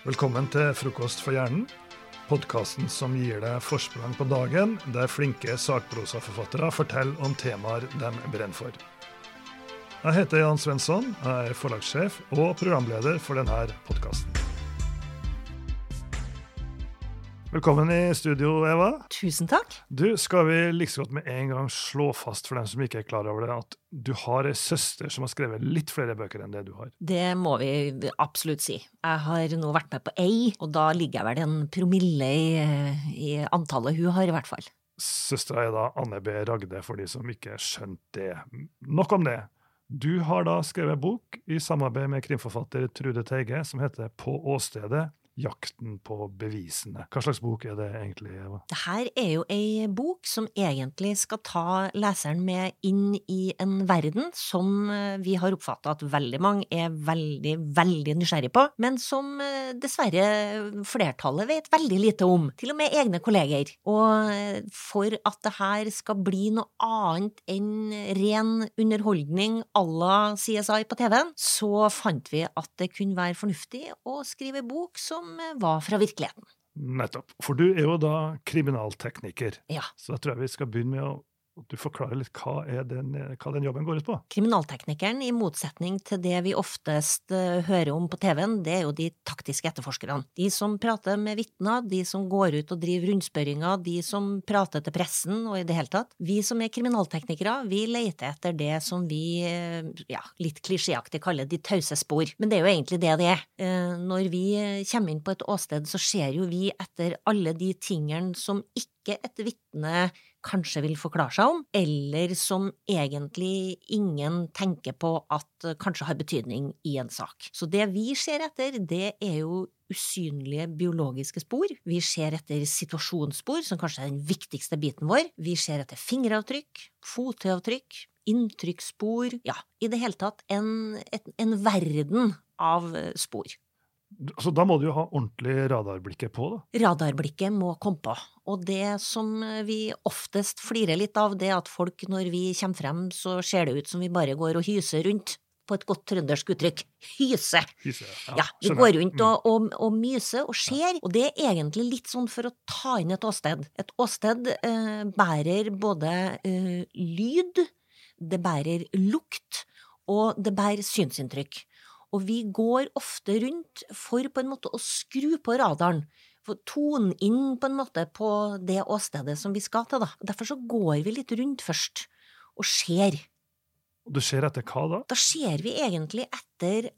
Velkommen til Frokost for hjernen, podkasten som gir deg forsprang på dagen, der flinke sakprosaforfattere forteller om temaer de brenner for. Jeg heter Jan Svensson, jeg er forlagssjef og programleder for denne podkasten. Velkommen i studio, Eva. Tusen takk. Du, Skal vi like godt med en gang slå fast for dem som ikke er klar over det, at du har ei søster som har skrevet litt flere bøker enn det du har? Det må vi absolutt si. Jeg har nå vært med på ei, og da ligger jeg vel en promille i, i antallet hun har, i hvert fall. Søstera er da Anne B. Ragde, for de som ikke skjønte det. Nok om det. Du har da skrevet bok i samarbeid med krimforfatter Trude Teige som heter På åstedet jakten på bevisene. Hva slags bok er det egentlig, Eva? Dette er jo ei bok som egentlig skal ta leseren med inn i en verden som eh, vi har oppfatta at veldig mange er veldig, veldig nysgjerrig på, men som eh, dessverre flertallet vet veldig lite om. Til og med egne kolleger. Og eh, for at det her skal bli noe annet enn ren underholdning à la CSI på TV-en, så fant vi at det kunne være fornuftig å skrive bok som var fra virkeligheten. Nettopp. For du er jo da kriminaltekniker. Ja. Så da tror jeg vi skal begynne med å du forklarer litt hva, den, hva den jobben går ut på? Kriminalteknikeren, i motsetning til det vi oftest uh, hører om på TV-en, det er jo de taktiske etterforskerne. De som prater med vitner, de som går ut og driver rundspørringer, de som prater til pressen og i det hele tatt. Vi som er kriminalteknikere, vi leter etter det som vi, uh, ja, litt klisjéaktig kaller de tause spor. Men det er jo egentlig det det er. Når vi kommer inn på et åsted, så ser jo vi etter alle de tingene som ikke et vitne kanskje vil forklare seg om, eller som egentlig ingen tenker på at kanskje har betydning i en sak. Så det vi ser etter, det er jo usynlige biologiske spor. Vi ser etter situasjonsspor, som kanskje er den viktigste biten vår. Vi ser etter fingeravtrykk, fotavtrykk, inntrykksspor Ja, i det hele tatt en, en verden av spor. Så da må du jo ha ordentlig radarblikket på, da? Radarblikket må komme på. Og det som vi oftest flirer litt av, det er at folk, når vi kommer frem, så ser det ut som vi bare går og hyser rundt. På et godt trøndersk uttrykk. Hyse. Hyse ja, ja, vi går rundt og, og, og myser og ser, og det er egentlig litt sånn for å ta inn et åsted. Et åsted eh, bærer både eh, lyd, det bærer lukt, og det bærer synsinntrykk. Og vi går ofte rundt for på en måte å skru på radaren, for tone inn på en måte på det åstedet som vi skal til, da. Derfor så går vi litt rundt først, og ser. Og du ser etter hva da? Da ser vi egentlig etter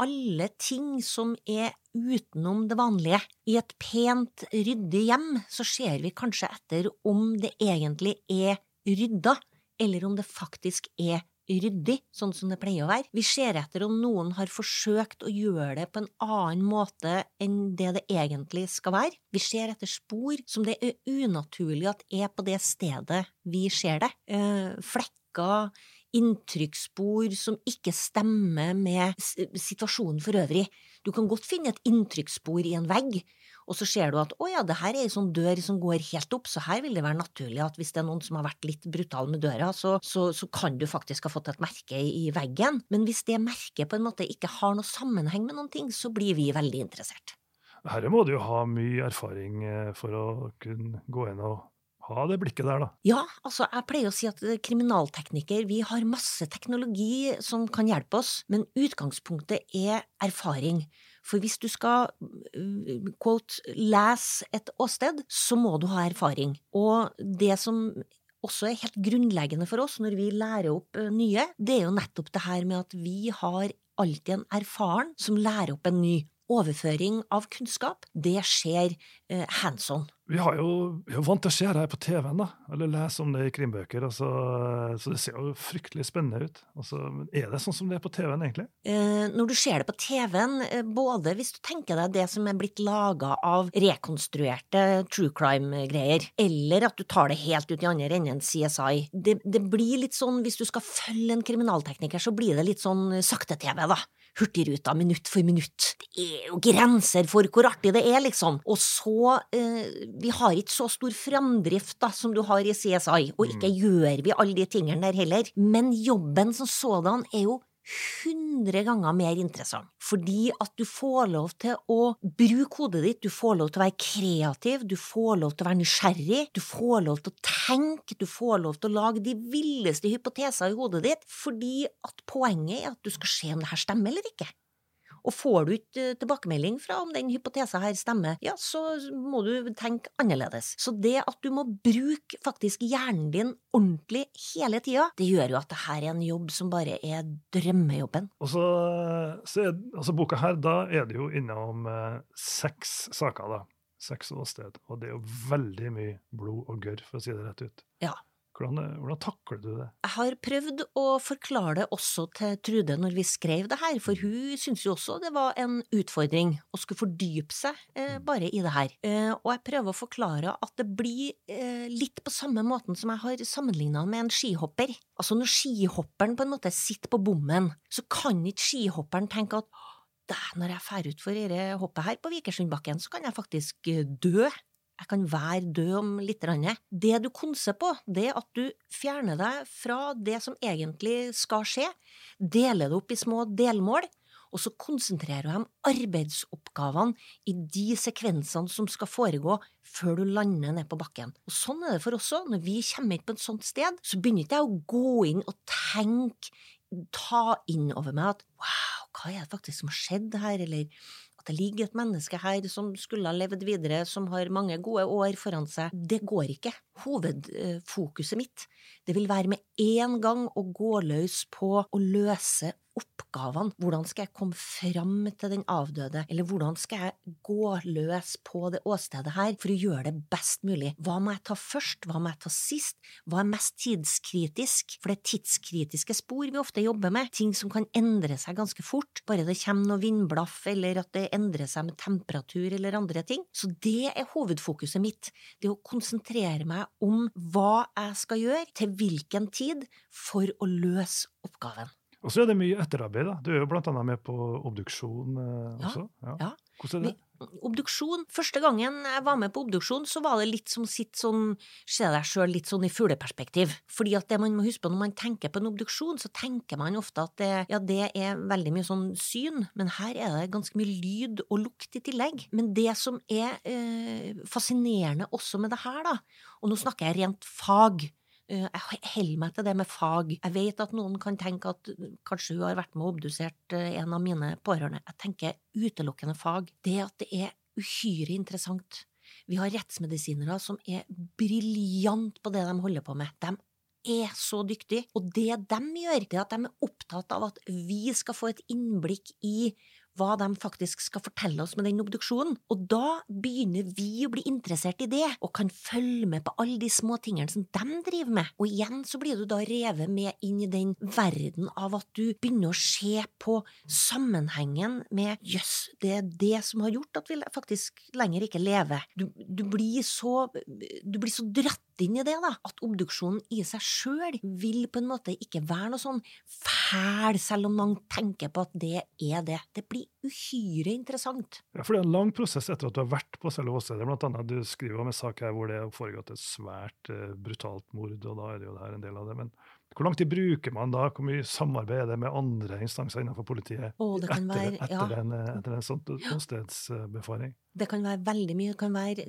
alle ting som er utenom det vanlige. I et pent, ryddig hjem så ser vi kanskje etter om det egentlig er rydda, eller om det faktisk er ryddig, sånn som det pleier å være. Vi ser etter om noen har forsøkt å gjøre det på en annen måte enn det det egentlig skal være. Vi ser etter spor som det er unaturlig at er på det stedet vi ser det. Eh, flekker, inntrykksspor som ikke stemmer med situasjonen for øvrig. Du kan godt finne et inntrykksspor i en vegg, og så ser du at å ja, det her er ei sånn dør som går helt opp, så her vil det være naturlig at hvis det er noen som har vært litt brutal med døra, så, så, så kan du faktisk ha fått et merke i veggen. Men hvis det merket på en måte ikke har noe sammenheng med noen ting, så blir vi veldig interessert. Her må du jo ha mye erfaring eh, for å kunne gå inn og ha det blikket der, da. Ja, altså jeg pleier å si at kriminaltekniker, vi har masse teknologi som kan hjelpe oss, men utgangspunktet er erfaring. For hvis du skal uh, quote, lese et åsted, så må du ha erfaring. Og det som også er helt grunnleggende for oss når vi lærer opp uh, nye, det er jo nettopp det her med at vi har alltid en erfaren som lærer opp en ny. Overføring av kunnskap, det skjer eh, hands on. Vi har jo, vi er vant til å se det her på TV-en, da, eller lese om det i krimbøker. Altså, så det ser jo fryktelig spennende ut. Altså, er det sånn som det er på TV-en, egentlig? Eh, når du ser det på TV-en, eh, både hvis du tenker deg det som er blitt laga av rekonstruerte true crime-greier, eller at du tar det helt ut i andre enden CSI, det, det blir litt sånn, hvis du skal følge en kriminaltekniker, så blir det litt sånn sakte-TV, da. Hurtigruta minutt for minutt. Det er jo grenser for hvor artig det er, liksom. Og så eh, vi har ikke så stor framdrift da, som du har i CSI, og ikke mm. gjør vi alle de tingene der heller. Men jobben som sådan er jo hundre ganger mer interessant, fordi at du får lov til å bruke hodet ditt, du får lov til å være kreativ, du får lov til å være nysgjerrig, du får lov til å tenke, du får lov til å lage de villeste hypoteser i hodet ditt, fordi at poenget er at du skal se om det her stemmer eller ikke. Og får du ikke tilbakemelding fra om den hypotesen her stemmer, ja, så må du tenke annerledes. Så det at du må bruke faktisk hjernen din ordentlig hele tida, det gjør jo at det her er en jobb som bare er drømmejobben. Og så, så er, altså boka her, da er det jo innom eh, seks saker, da. Seks åsted. Og det er jo veldig mye blod og gørr, for å si det rett ut. Ja. Hvordan, hvordan, takler du det? Jeg har prøvd å forklare det også til Trude når vi skrev det her, for hun syntes jo også det var en utfordring å skulle fordype seg eh, mm. bare i det her. Eh, og jeg prøver å forklare at det blir eh, litt på samme måten som jeg har sammenligna med en skihopper. Altså når skihopperen på en måte sitter på bommen, så kan ikke skihopperen tenke at når jeg drar utfor dette hoppet her på Vikersundbakken, så kan jeg faktisk eh, dø jeg kan være død om litt. Det du konser på, det er at du fjerner deg fra det som egentlig skal skje, deler det opp i små delmål, og så konsentrerer du om arbeidsoppgavene i de sekvensene som skal foregå før du lander ned på bakken. Og Sånn er det for oss òg. Når vi kommer inn på et sånt sted, så begynner ikke jeg å gå inn og tenke, ta inn over meg at wow, hva er det faktisk som har skjedd her, eller at det ligger et menneske her som skulle ha levd videre, som har mange gode år foran seg. Det går ikke. Hovedfokuset mitt, det vil være med en gang å gå løs på å løse oppgavene. Hvordan skal jeg komme fram til den avdøde, eller hvordan skal jeg gå løs på det åstedet her for å gjøre det best mulig? Hva må jeg ta først, hva må jeg ta sist, hva er mest tidskritisk? For det er tidskritiske spor vi ofte jobber med, ting som kan endre seg ganske fort, bare det kommer noe vindblaff, eller at det endrer seg med temperatur eller andre ting. Så det er hovedfokuset mitt, det å konsentrere meg om hva jeg skal gjøre, til hvilken tid, for å løse oppgaven. Og så er det mye etterarbeid. da. Du er jo annet med på obduksjon eh, også. Ja. ja. Hvordan er det? Obduksjon, Første gangen jeg var med på obduksjon, så var det litt som sitt sånn, se deg sjøl litt sånn i fugleperspektiv. Fordi at det man må huske på når man tenker på en obduksjon, så tenker man ofte at det, ja, det er veldig mye sånn syn, men her er det ganske mye lyd og lukt i tillegg. Men det som er eh, fascinerende også med det her, da, og nå snakker jeg rent fag, jeg holder meg til det med fag. Jeg vet at noen kan tenke at eh, kanskje hun har vært med og obdusert eh, en av mine pårørende. Jeg tenker utelukkende fag. Det at det er uhyre interessant. Vi har rettsmedisinere som er briljante på det de holder på med. De er så dyktige, og det de gjør, det er at de er opptatt av at vi skal få et innblikk i hva de faktisk skal fortelle oss med den obduksjonen. Og da begynner vi å bli interessert i det, og kan følge med på alle de små tingene som de driver med. Og igjen så blir du da revet med inn i den verden av at du begynner å se på sammenhengen med jøss, det er det som har gjort at vi faktisk lenger ikke lever. Du, du blir så du blir så dratt inn i det, da, at obduksjonen i seg sjøl vil på en måte ikke være noe sånn fæl, selv om man tenker på at det er det. Det blir uhyre interessant. Ja, for det er en lang prosess etter at du har vært på selve åstedet. Blant annet, du skriver om en sak her hvor det har foregått et svært uh, brutalt mord, og da er det jo det her en del av det. men hvor lang tid bruker man da? Hvor mye samarbeid er det med andre instanser innenfor politiet oh, etter, være, etter, en, etter en sånn åstedsbefaring? Det kan være veldig mye. Det kan være,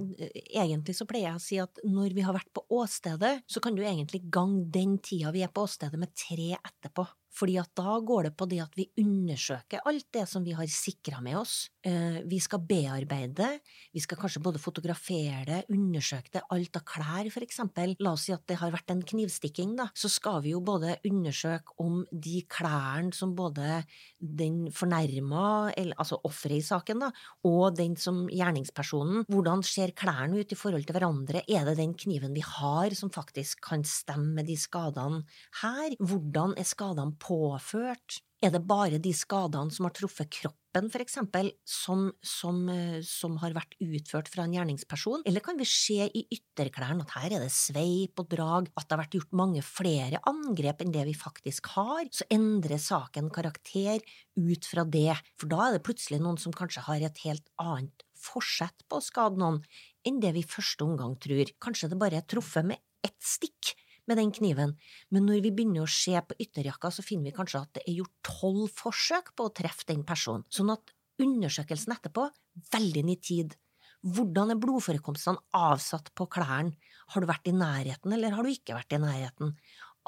egentlig så pleier jeg å si at når vi har vært på åstedet, så kan du egentlig gange den tida vi er på åstedet med tre etterpå. Fordi at da går det på det at vi undersøker alt det som vi har sikra med oss. Eh, vi skal bearbeide, vi skal kanskje både fotografere det, undersøke det, alt av klær for eksempel. La oss si at det har vært en knivstikking, da. Så skal vi jo både undersøke om de klærne som både den fornærma, altså offeret i saken, da, og den som gjerningspersonen, hvordan ser klærne ut i forhold til hverandre? Er det den kniven vi har som faktisk kan stemme med de skadene her? Hvordan er skadene påført? Er det bare de skadene som har truffet kroppen, for eksempel, som, som, eh, som, har vært utført fra en gjerningsperson, eller kan vi se i ytterklærne at her er det sveip og drag, at det har vært gjort mange flere angrep enn det vi faktisk har, så endrer saken karakter ut fra det, for da er det plutselig noen som kanskje har et helt annet forsett på å skade noen enn det vi i første omgang tror. Kanskje det bare er truffet med ett stikk, med den kniven, men når vi begynner å se på ytterjakka, så finner vi kanskje at det er gjort tolv forsøk på å treffe den personen, sånn at undersøkelsen etterpå, veldig nitid. Hvordan er blodforekomstene avsatt på klærne? Har du vært i nærheten, eller har du ikke vært i nærheten?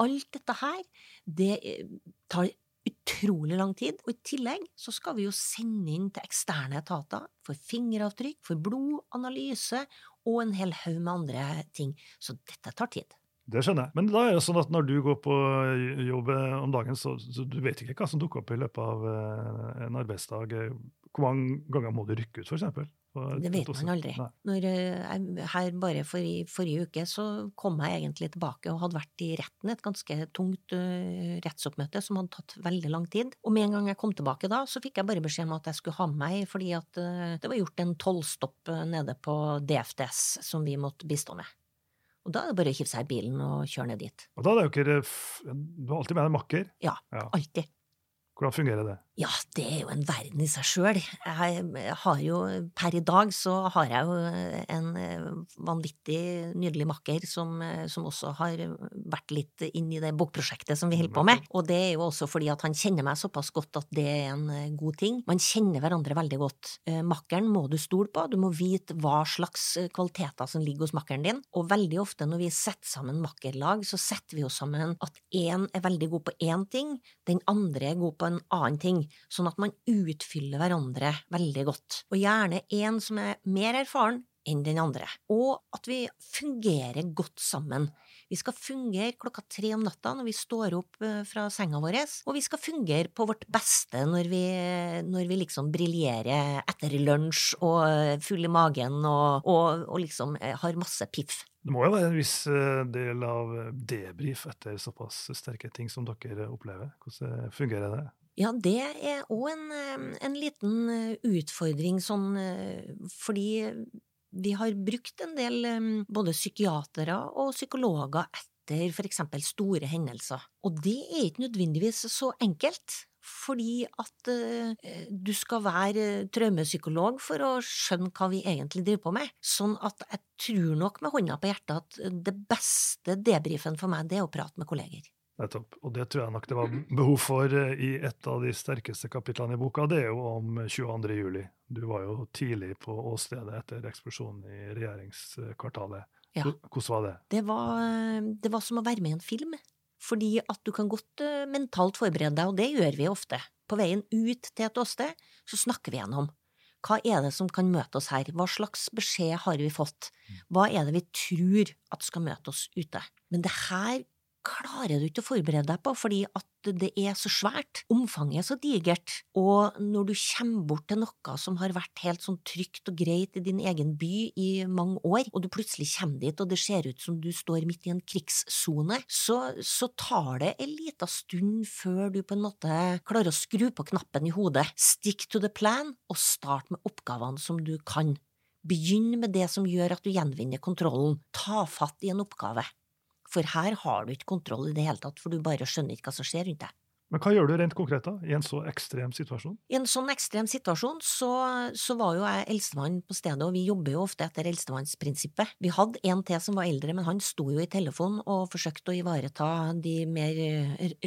Alt dette her, det eh, tar utrolig lang tid, og i tillegg så skal vi jo sende inn til eksterne etater for fingeravtrykk, for blodanalyse og en hel haug med andre ting, så dette tar tid. Det skjønner jeg. Men da er det sånn at når du går på jobb om dagen, så, så du vet ikke hva som dukker opp i løpet av eh, en arbeidsdag. Hvor mange ganger må du rykke ut, f.eks.? Det vet man aldri. Når, eh, her bare for i forrige uke så kom jeg egentlig tilbake og hadde vært i retten, et ganske tungt uh, rettsoppmøte som hadde tatt veldig lang tid. Og med en gang jeg kom tilbake da, så fikk jeg bare beskjed om at jeg skulle ha med meg, fordi at uh, det var gjort en tollstopp nede på DFDS som vi måtte bistå med. Og da er det bare å hive seg i bilen og kjøre ned dit. Og da er det jo ikke Du har alltid med deg makker? Ja, ja. alltid. Hvordan fungerer det? Ja, det er jo en verden i seg sjøl. Jeg har jo, per i dag så har jeg jo en eh, vanvittig nydelig makker som, eh, som også har vært litt inn i det bokprosjektet som vi holder på med. Og det er jo også fordi at han kjenner meg såpass godt at det er en eh, god ting. Man kjenner hverandre veldig godt. Makkeren må du stole på, du må vite hva slags kvaliteter som ligger hos makkeren din. Og veldig ofte når vi setter sammen makkerlag, så setter vi oss sammen at én er veldig god på én ting, den andre er god på en annen ting, sånn at man utfyller hverandre veldig godt, og gjerne en som er mer erfaren enn den andre, og at vi fungerer godt sammen. Vi skal fungere klokka tre om natta når vi står opp eh, fra senga vår, og vi skal fungere på vårt beste når vi, når vi liksom briljerer etter lunsj og eh, full i magen og, og, og liksom eh, har masse piff. Det må jo være en viss del av debrief etter såpass sterke ting som dere opplever. Hvordan fungerer det? Ja, det er òg en, eh, en, liten utfordring sånn fordi vi har brukt en del både psykiatere og psykologer etter for eksempel store hendelser. Og det er ikke nødvendigvis så enkelt fordi at uh, du skal være traumepsykolog for å skjønne hva vi egentlig driver på med. Sånn at jeg tror nok med hånda på hjertet at det beste debrifen for meg, det er å prate med kolleger. Nettopp. Og det tror jeg nok det var behov for eh, i et av de sterkeste kapitlene i boka. Det er jo om 22. juli. Du var jo tidlig på åstedet etter eksplosjonen i regjeringskvartalet. Ja. Hvordan var det? Det var, det var som å være med i en film. Fordi at du kan godt uh, mentalt forberede deg, og det gjør vi ofte. På veien ut til et åsted så snakker vi gjennom. Hva er det som kan møte oss her? Hva slags beskjed har vi fått? Hva er det vi tror at skal møte oss ute? Men det her klarer du ikke å forberede deg på, fordi at det er så svært. Omfanget er så digert. Og når du kommer bort til noe som har vært helt sånn trygt og greit i din egen by i mange år, og du plutselig kommer dit og det ser ut som du står midt i en krigssone, så, så tar det en liten stund før du på en måte klarer å skru på knappen i hodet. Stick to the plan, og start med oppgavene som du kan. Begynn med det som gjør at du gjenvinner kontrollen. Ta fatt i en oppgave. For her har du ikke kontroll i det hele tatt, for du bare skjønner ikke hva som skjer rundt deg. Men hva gjør du rent konkret da, i en så ekstrem situasjon? I en sånn ekstrem situasjon så, så var jo jeg eldstemann på stedet, og vi jobber jo ofte etter eldstevannsprinsippet. Vi hadde en til som var eldre, men han sto jo i telefonen og forsøkte å ivareta de mer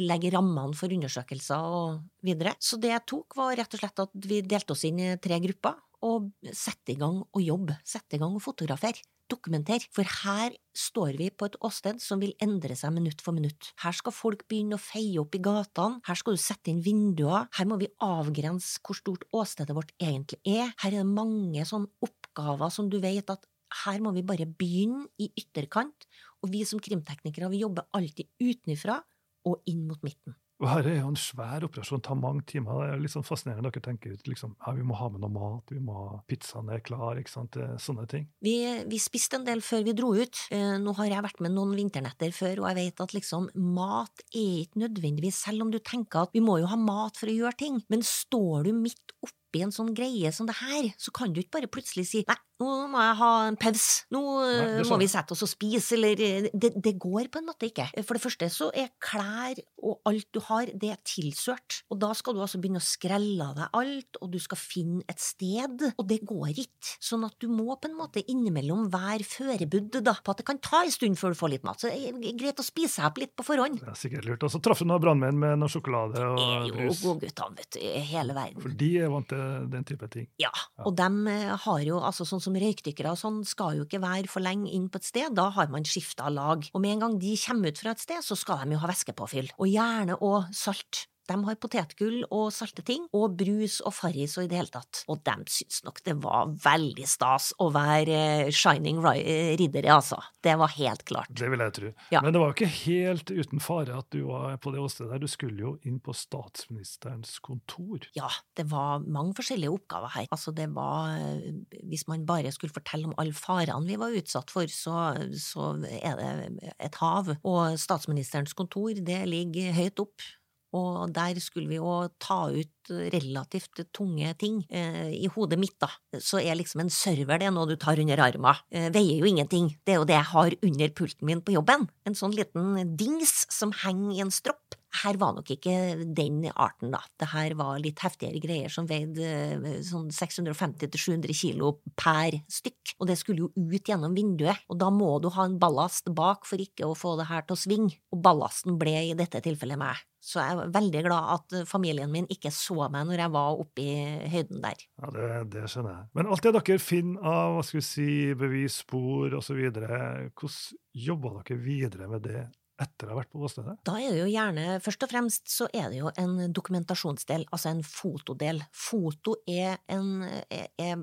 legge rammene for undersøkelser og videre. Så det jeg tok, var rett og slett at vi delte oss inn i tre grupper og sette i gang å jobbe, sette i gang å fotografere dokumentere, for her står vi på et åsted som vil endre seg minutt for minutt. Her skal folk begynne å feie opp i gatene, her skal du sette inn vinduer, her må vi avgrense hvor stort åstedet vårt egentlig er, her er det mange sånne oppgaver som du vet at her må vi bare begynne i ytterkant, og vi som krimteknikere vi jobber alltid utenfra og inn mot midten. Her er jo en svær operasjon, tar mange timer. Det er litt sånn fascinerende. Dere tenker ut liksom, ja, vi må ha med noe mat, vi må ha pizzaen er klar, ikke sant, sånne ting. Vi, vi, spiste en del før vi dro ut. Eh, nå har jeg vært med noen vinternetter før, og jeg vet at liksom, mat er ikke nødvendigvis, selv om du tenker at vi må jo ha mat for å gjøre ting, men står du midt oppe oppi en sånn greie som det her, så kan du ikke bare plutselig si nei, nå må jeg ha en pause, nå Nei, eh, må vi sette oss og spise, eller eh, det, det går på en måte ikke. For det første så er klær og alt du har, det er tilsørt, og da skal du altså begynne å skrelle av deg alt, og du skal finne et sted, og det går ikke. Sånn at du må på en måte innimellom være førebudd da, på at det kan ta en stund før du får litt mat, så det er greit å spise opp litt på forhånd. Det er sikkert lurt. Og så traff du noen brannmenn med noe sjokolade Det er jo brus. godguttene, vet du, hele verden. For de er vant til den type ting. Ja, og dem eh, har jo, altså sånn som røykdykkere og sånn, skal jo ikke være for lenge inn på et sted, da har man skifta lag. Og med en gang de kommer ut fra et sted, så skal de jo ha væskepåfyll. Og gjerne òg salt. De har potetgull og salte ting, og brus og Farris og i det hele tatt. Og de syns nok det var veldig stas å være eh, shining eh, riddere, altså. Det var helt klart. Det vil jeg tro. Ja. Men det var ikke helt uten fare at du var på det åstedet der. Du skulle jo inn på statsministerens kontor. Ja, det var mange forskjellige oppgaver her. Altså, det var eh, Hvis man bare skulle fortelle om alle farene vi var utsatt for, så, så er det et hav. Og statsministerens kontor, det ligger høyt opp. Og der skulle vi jo ta ut relativt tunge ting. Eh, I hodet mitt, da, så er liksom en server det er noe du tar under armen. Eh, veier jo ingenting. Det er jo det jeg har under pulten min på jobben. En sånn liten dings som henger i en stropp. Her var nok ikke den arten, da. Det her var litt heftigere greier som veide eh, sånn 650-700 kilo per stykk. Og det skulle jo ut gjennom vinduet, og da må du ha en ballast bak for ikke å få det her til å svinge. Og ballasten ble i dette tilfellet meg. Så jeg er veldig glad at familien min ikke så meg når jeg var oppe i høyden der. Ja, det, det skjønner jeg. Men alt det dere finner av hva skal vi si, bevis, spor osv., hvordan jobber dere videre med det etter å ha vært på åstedet? Da er det jo gjerne, først og fremst så er det jo en dokumentasjonsdel, altså en fotodel. Foto er, en, er, er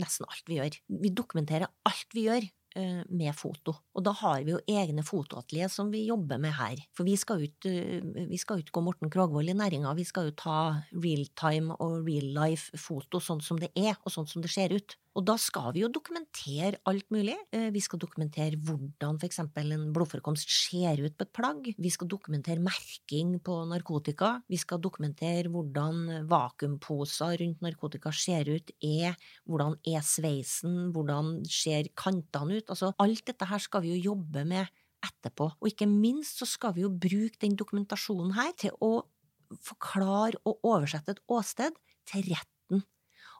nesten alt vi gjør. Vi dokumenterer alt vi gjør eh, med foto. Og da har vi jo egne fotoatelier som vi jobber med her. For vi skal ikke, eh, vi gå Morten Krogvold i næringa, vi skal jo ta real time og real life foto sånn som det er, og sånn som det ser ut. Og da skal vi jo dokumentere alt mulig. Eh, Vi skal dokumentere hvordan eksempel en blodforekomst ser ut på et plagg. Vi skal dokumentere merking på narkotika. Vi skal dokumentere hvordan vakuumposer rundt narkotika ser ut, er, hvordan er sveisen, hvordan ser kantene ut. Altså alt dette her skal vi jo jobbe med etterpå. Og ikke minst så skal vi jo bruke den dokumentasjonen her til å forklare og oversette et åsted til retten.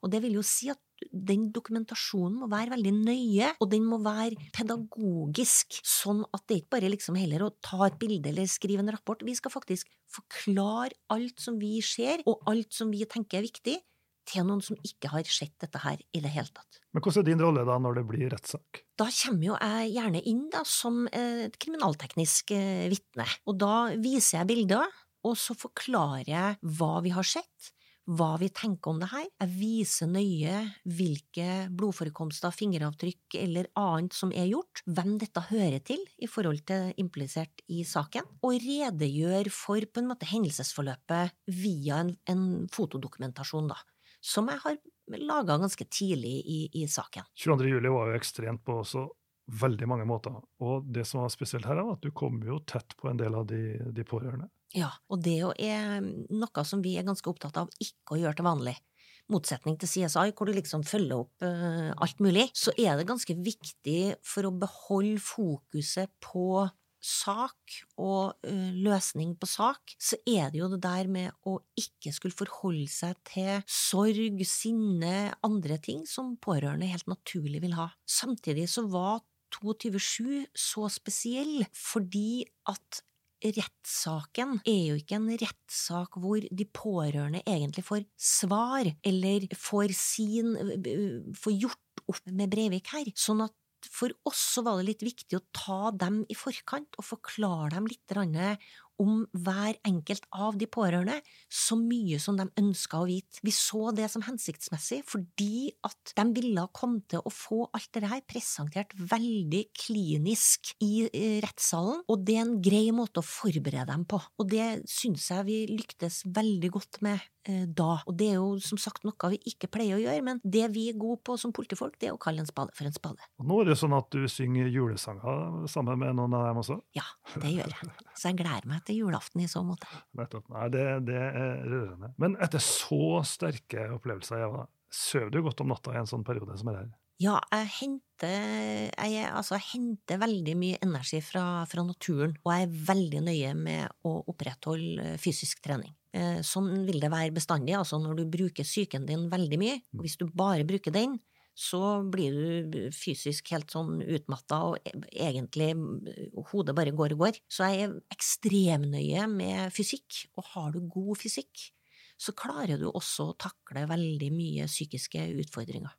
Og det vil jo si at den dokumentasjonen må være veldig nøye, og den må være pedagogisk, sånn at det ikke bare liksom heller å ta et bilde eller skrive en rapport. Vi skal faktisk forklare alt som vi ser, og alt som vi tenker er viktig, til noen som ikke har sett dette her i det hele tatt. Men hvordan er din rolle da når det blir rettssak? Da kommer jo jeg gjerne inn da som eh, et kriminalteknisk eh, vitne, og da viser jeg bilder, og så forklarer jeg hva vi har sett, hva vi tenker om det her. Jeg viser nøye hvilke blodforekomster, fingeravtrykk eller annet som er gjort, hvem dette hører til i forhold til implisert i saken, og redegjør for på en måte hendelsesforløpet via en, en fotodokumentasjon, da, som jeg har laga ganske tidlig i, i saken. 22. juli var jo ekstremt på også veldig mange måter, og det som var spesielt her, var at du kom jo tett på en del av de, de pårørende. Ja, og det er noe som vi er ganske opptatt av ikke å gjøre til vanlig. Motsetning til CSI, hvor du liksom følger opp eh, alt mulig, så er det ganske viktig for å beholde fokuset på sak og eh, løsning på sak, så er det jo det der med å ikke skulle forholde seg til sorg, sinne, andre ting som pårørende helt naturlig vil ha. Samtidig så var 22.7 så spesiell fordi at rettssaken er jo ikke en rettssak hvor de pårørende egentlig får svar, eller får sin får gjort opp med Breivik her. Sånn at for oss så var det litt viktig å ta dem i forkant og forklare dem litt om hver enkelt av de pårørende, så mye som de ønska å vite. Vi så det som hensiktsmessig fordi at de ville komme til å få alt det her presentert veldig klinisk i eh, rettssalen, og det er en grei måte å forberede dem på. Og det syns jeg vi lyktes veldig godt med da. Og det er jo som sagt noe vi ikke pleier å gjøre, men det vi er gode på som politifolk, det er å kalle en spade for en spade. Og nå er det sånn at du synger julesanger sammen med noen av dem også? Ja, det gjør jeg. Så jeg gleder meg til julaften i så måte. Nettopp. Nei, det, det er rørende. Men etter så sterke opplevelser, Eva, sover du godt om natta i en sånn periode som er her? Ja, jeg henter, jeg, altså, jeg henter veldig mye energi fra, fra, naturen, og jeg er veldig nøye med å opprettholde eh, fysisk trening. Eh, sånn vil det være bestandig. altså Når du bruker psyken din veldig mye, og hvis du bare bruker den, så blir du fysisk helt sånn utmatta, og e, egentlig hodet bare går og går. Så jeg er ekstremnøye med fysikk, og har du god fysikk, så klarer du også å takle veldig mye psykiske utfordringer.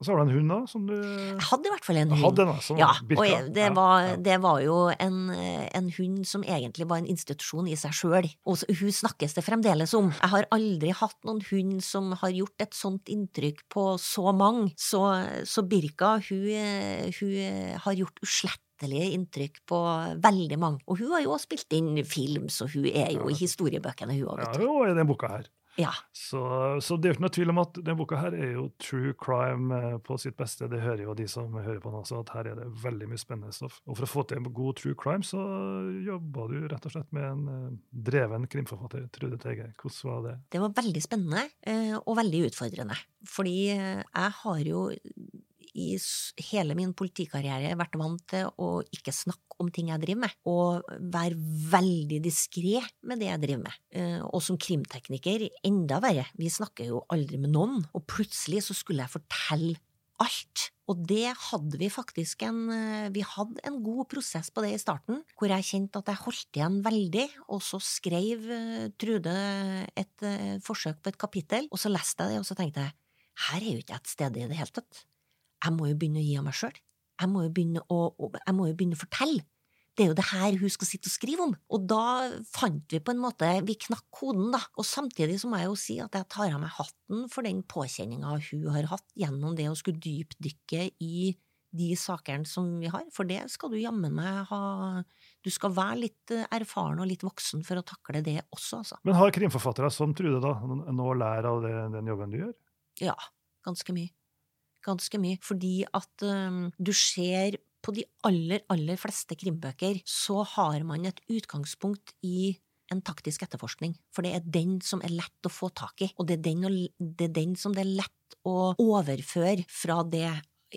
Og så har du en hund, da? som du... Jeg hadde i hvert fall en hund. En, altså, ja, og jeg, det, var, det, var, jo en, en, hund som egentlig var en institusjon i seg sjøl, og hun snakkes det fremdeles om. Jeg har aldri hatt noen hund som har gjort et sånt inntrykk på så mange, så, så Birka, hun, hun har gjort uslett inntrykk på veldig mange. Og hun har jo også spilt inn film, så hun er jo i historiebøkene, hun òg. Ja, er i den boka her. Ja. Så, så, det er jo ikke noe tvil om at denne boka her er jo true crime eh, på sitt beste. Det hører jo de som hører på den også, at her er det veldig mye spennende stoff. Og for å få til en god true crime, så jobba du rett og slett med en uh, dreven krimforfatter, Trude Teige. Hvordan var det? Det var veldig spennende, uh, og veldig utfordrende. Fordi jeg har jo i hele min politikarriere vært vant til å ikke snakke om ting jeg driver med, og være veldig diskré med det jeg driver med. Eh, og som krimtekniker, enda verre, vi snakker jo aldri med noen, og plutselig så skulle jeg fortelle alt. Og det hadde vi faktisk en eh, Vi hadde en god prosess på det i starten, hvor jeg kjente at jeg holdt igjen veldig, og så skrev eh, Trude et forsøk på et kapittel, og så leste jeg det, og så tenkte jeg her er jo ikke jeg et sted i det hele tatt jeg må jo begynne å gi av meg sjøl. Jeg, må jo begynne å, jeg må jo begynne å fortelle. Det er jo det her hun skal sitte og skrive om. Og da fant vi på en måte Vi knakk koden, da. Og samtidig så må jeg jo si at jeg tar av meg hatten for den påkjenninga hun har hatt gjennom det å skulle dypdykke i de sakene som vi har, for det skal du jammen meg ha Du skal være litt erfaren og litt voksen for å takle det også, altså. Men har krimforfattere som Trude da nå lærer av det, den jobben du gjør? Ja, ganske mye ganske mye, fordi at um, du ser på de aller, aller fleste krimbøker så har man et utgangspunkt i en taktisk etterforskning, for det er den som er lett å få tak i, og det er den, det er den som det er lett å overføre fra det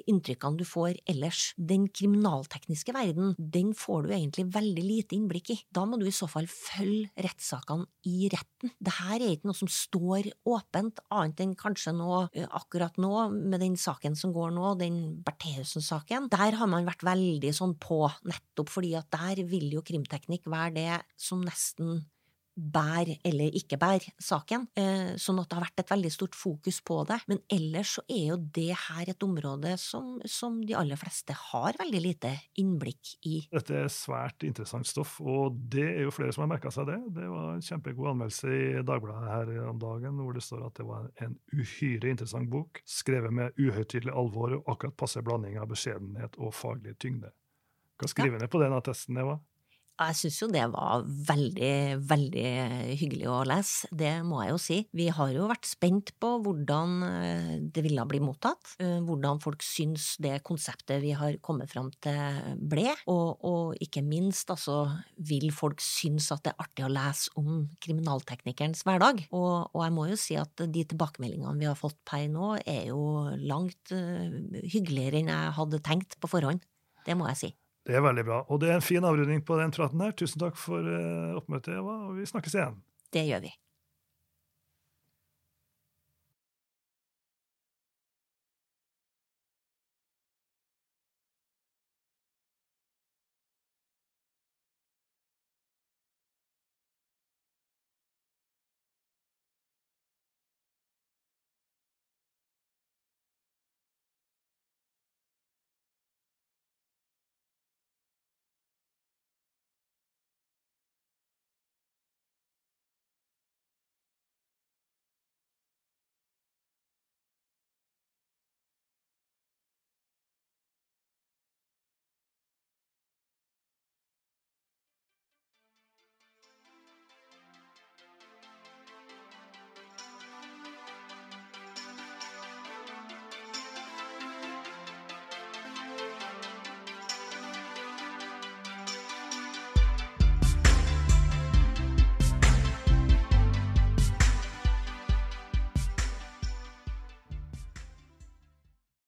inntrykkene du får ellers. Den kriminaltekniske verden, den får du egentlig veldig lite innblikk i. Da må du i så fall følge rettssakene i retten. Dette er ikke noe som står åpent, annet enn kanskje nå, akkurat nå, med den saken som går nå, den Bertheussen-saken. Der har man vært veldig sånn på, nettopp fordi at der vil jo krimteknikk være det som nesten bær eller ikke bær saken, eh, sånn at det har vært et veldig stort fokus på det. Men ellers så er jo det her et område som, som de aller fleste har veldig lite innblikk i. Dette er svært interessant stoff, og det er jo flere som har merka seg det. Det var en kjempegod anmeldelse i Dagbladet her om dagen hvor det står at det var en uhyre interessant bok, skrevet med uhøytidelig alvor og akkurat passe blanding av beskjedenhet og faglig tyngde. Hva skriver ja. ned på den attesten, Eva? Jeg syns jo det var veldig, veldig hyggelig å lese, det må jeg jo si. Vi har jo vært spent på hvordan eh, det ville bli mottatt, eh, hvordan folk syns det konseptet vi har kommet fram til ble, og, og ikke minst altså vil folk synes at det er artig å lese om kriminalteknikerens hverdag. Og, og jeg må jo si at de tilbakemeldingene vi har fått per nå, er jo langt uh, hyggeligere enn jeg hadde tenkt på forhånd. Det må jeg si. Det er veldig bra. Og det er en fin avrunding på den praten her. Tusen takk for uh, oppmøtet, Eva, og vi snakkes igjen. Det gjør vi.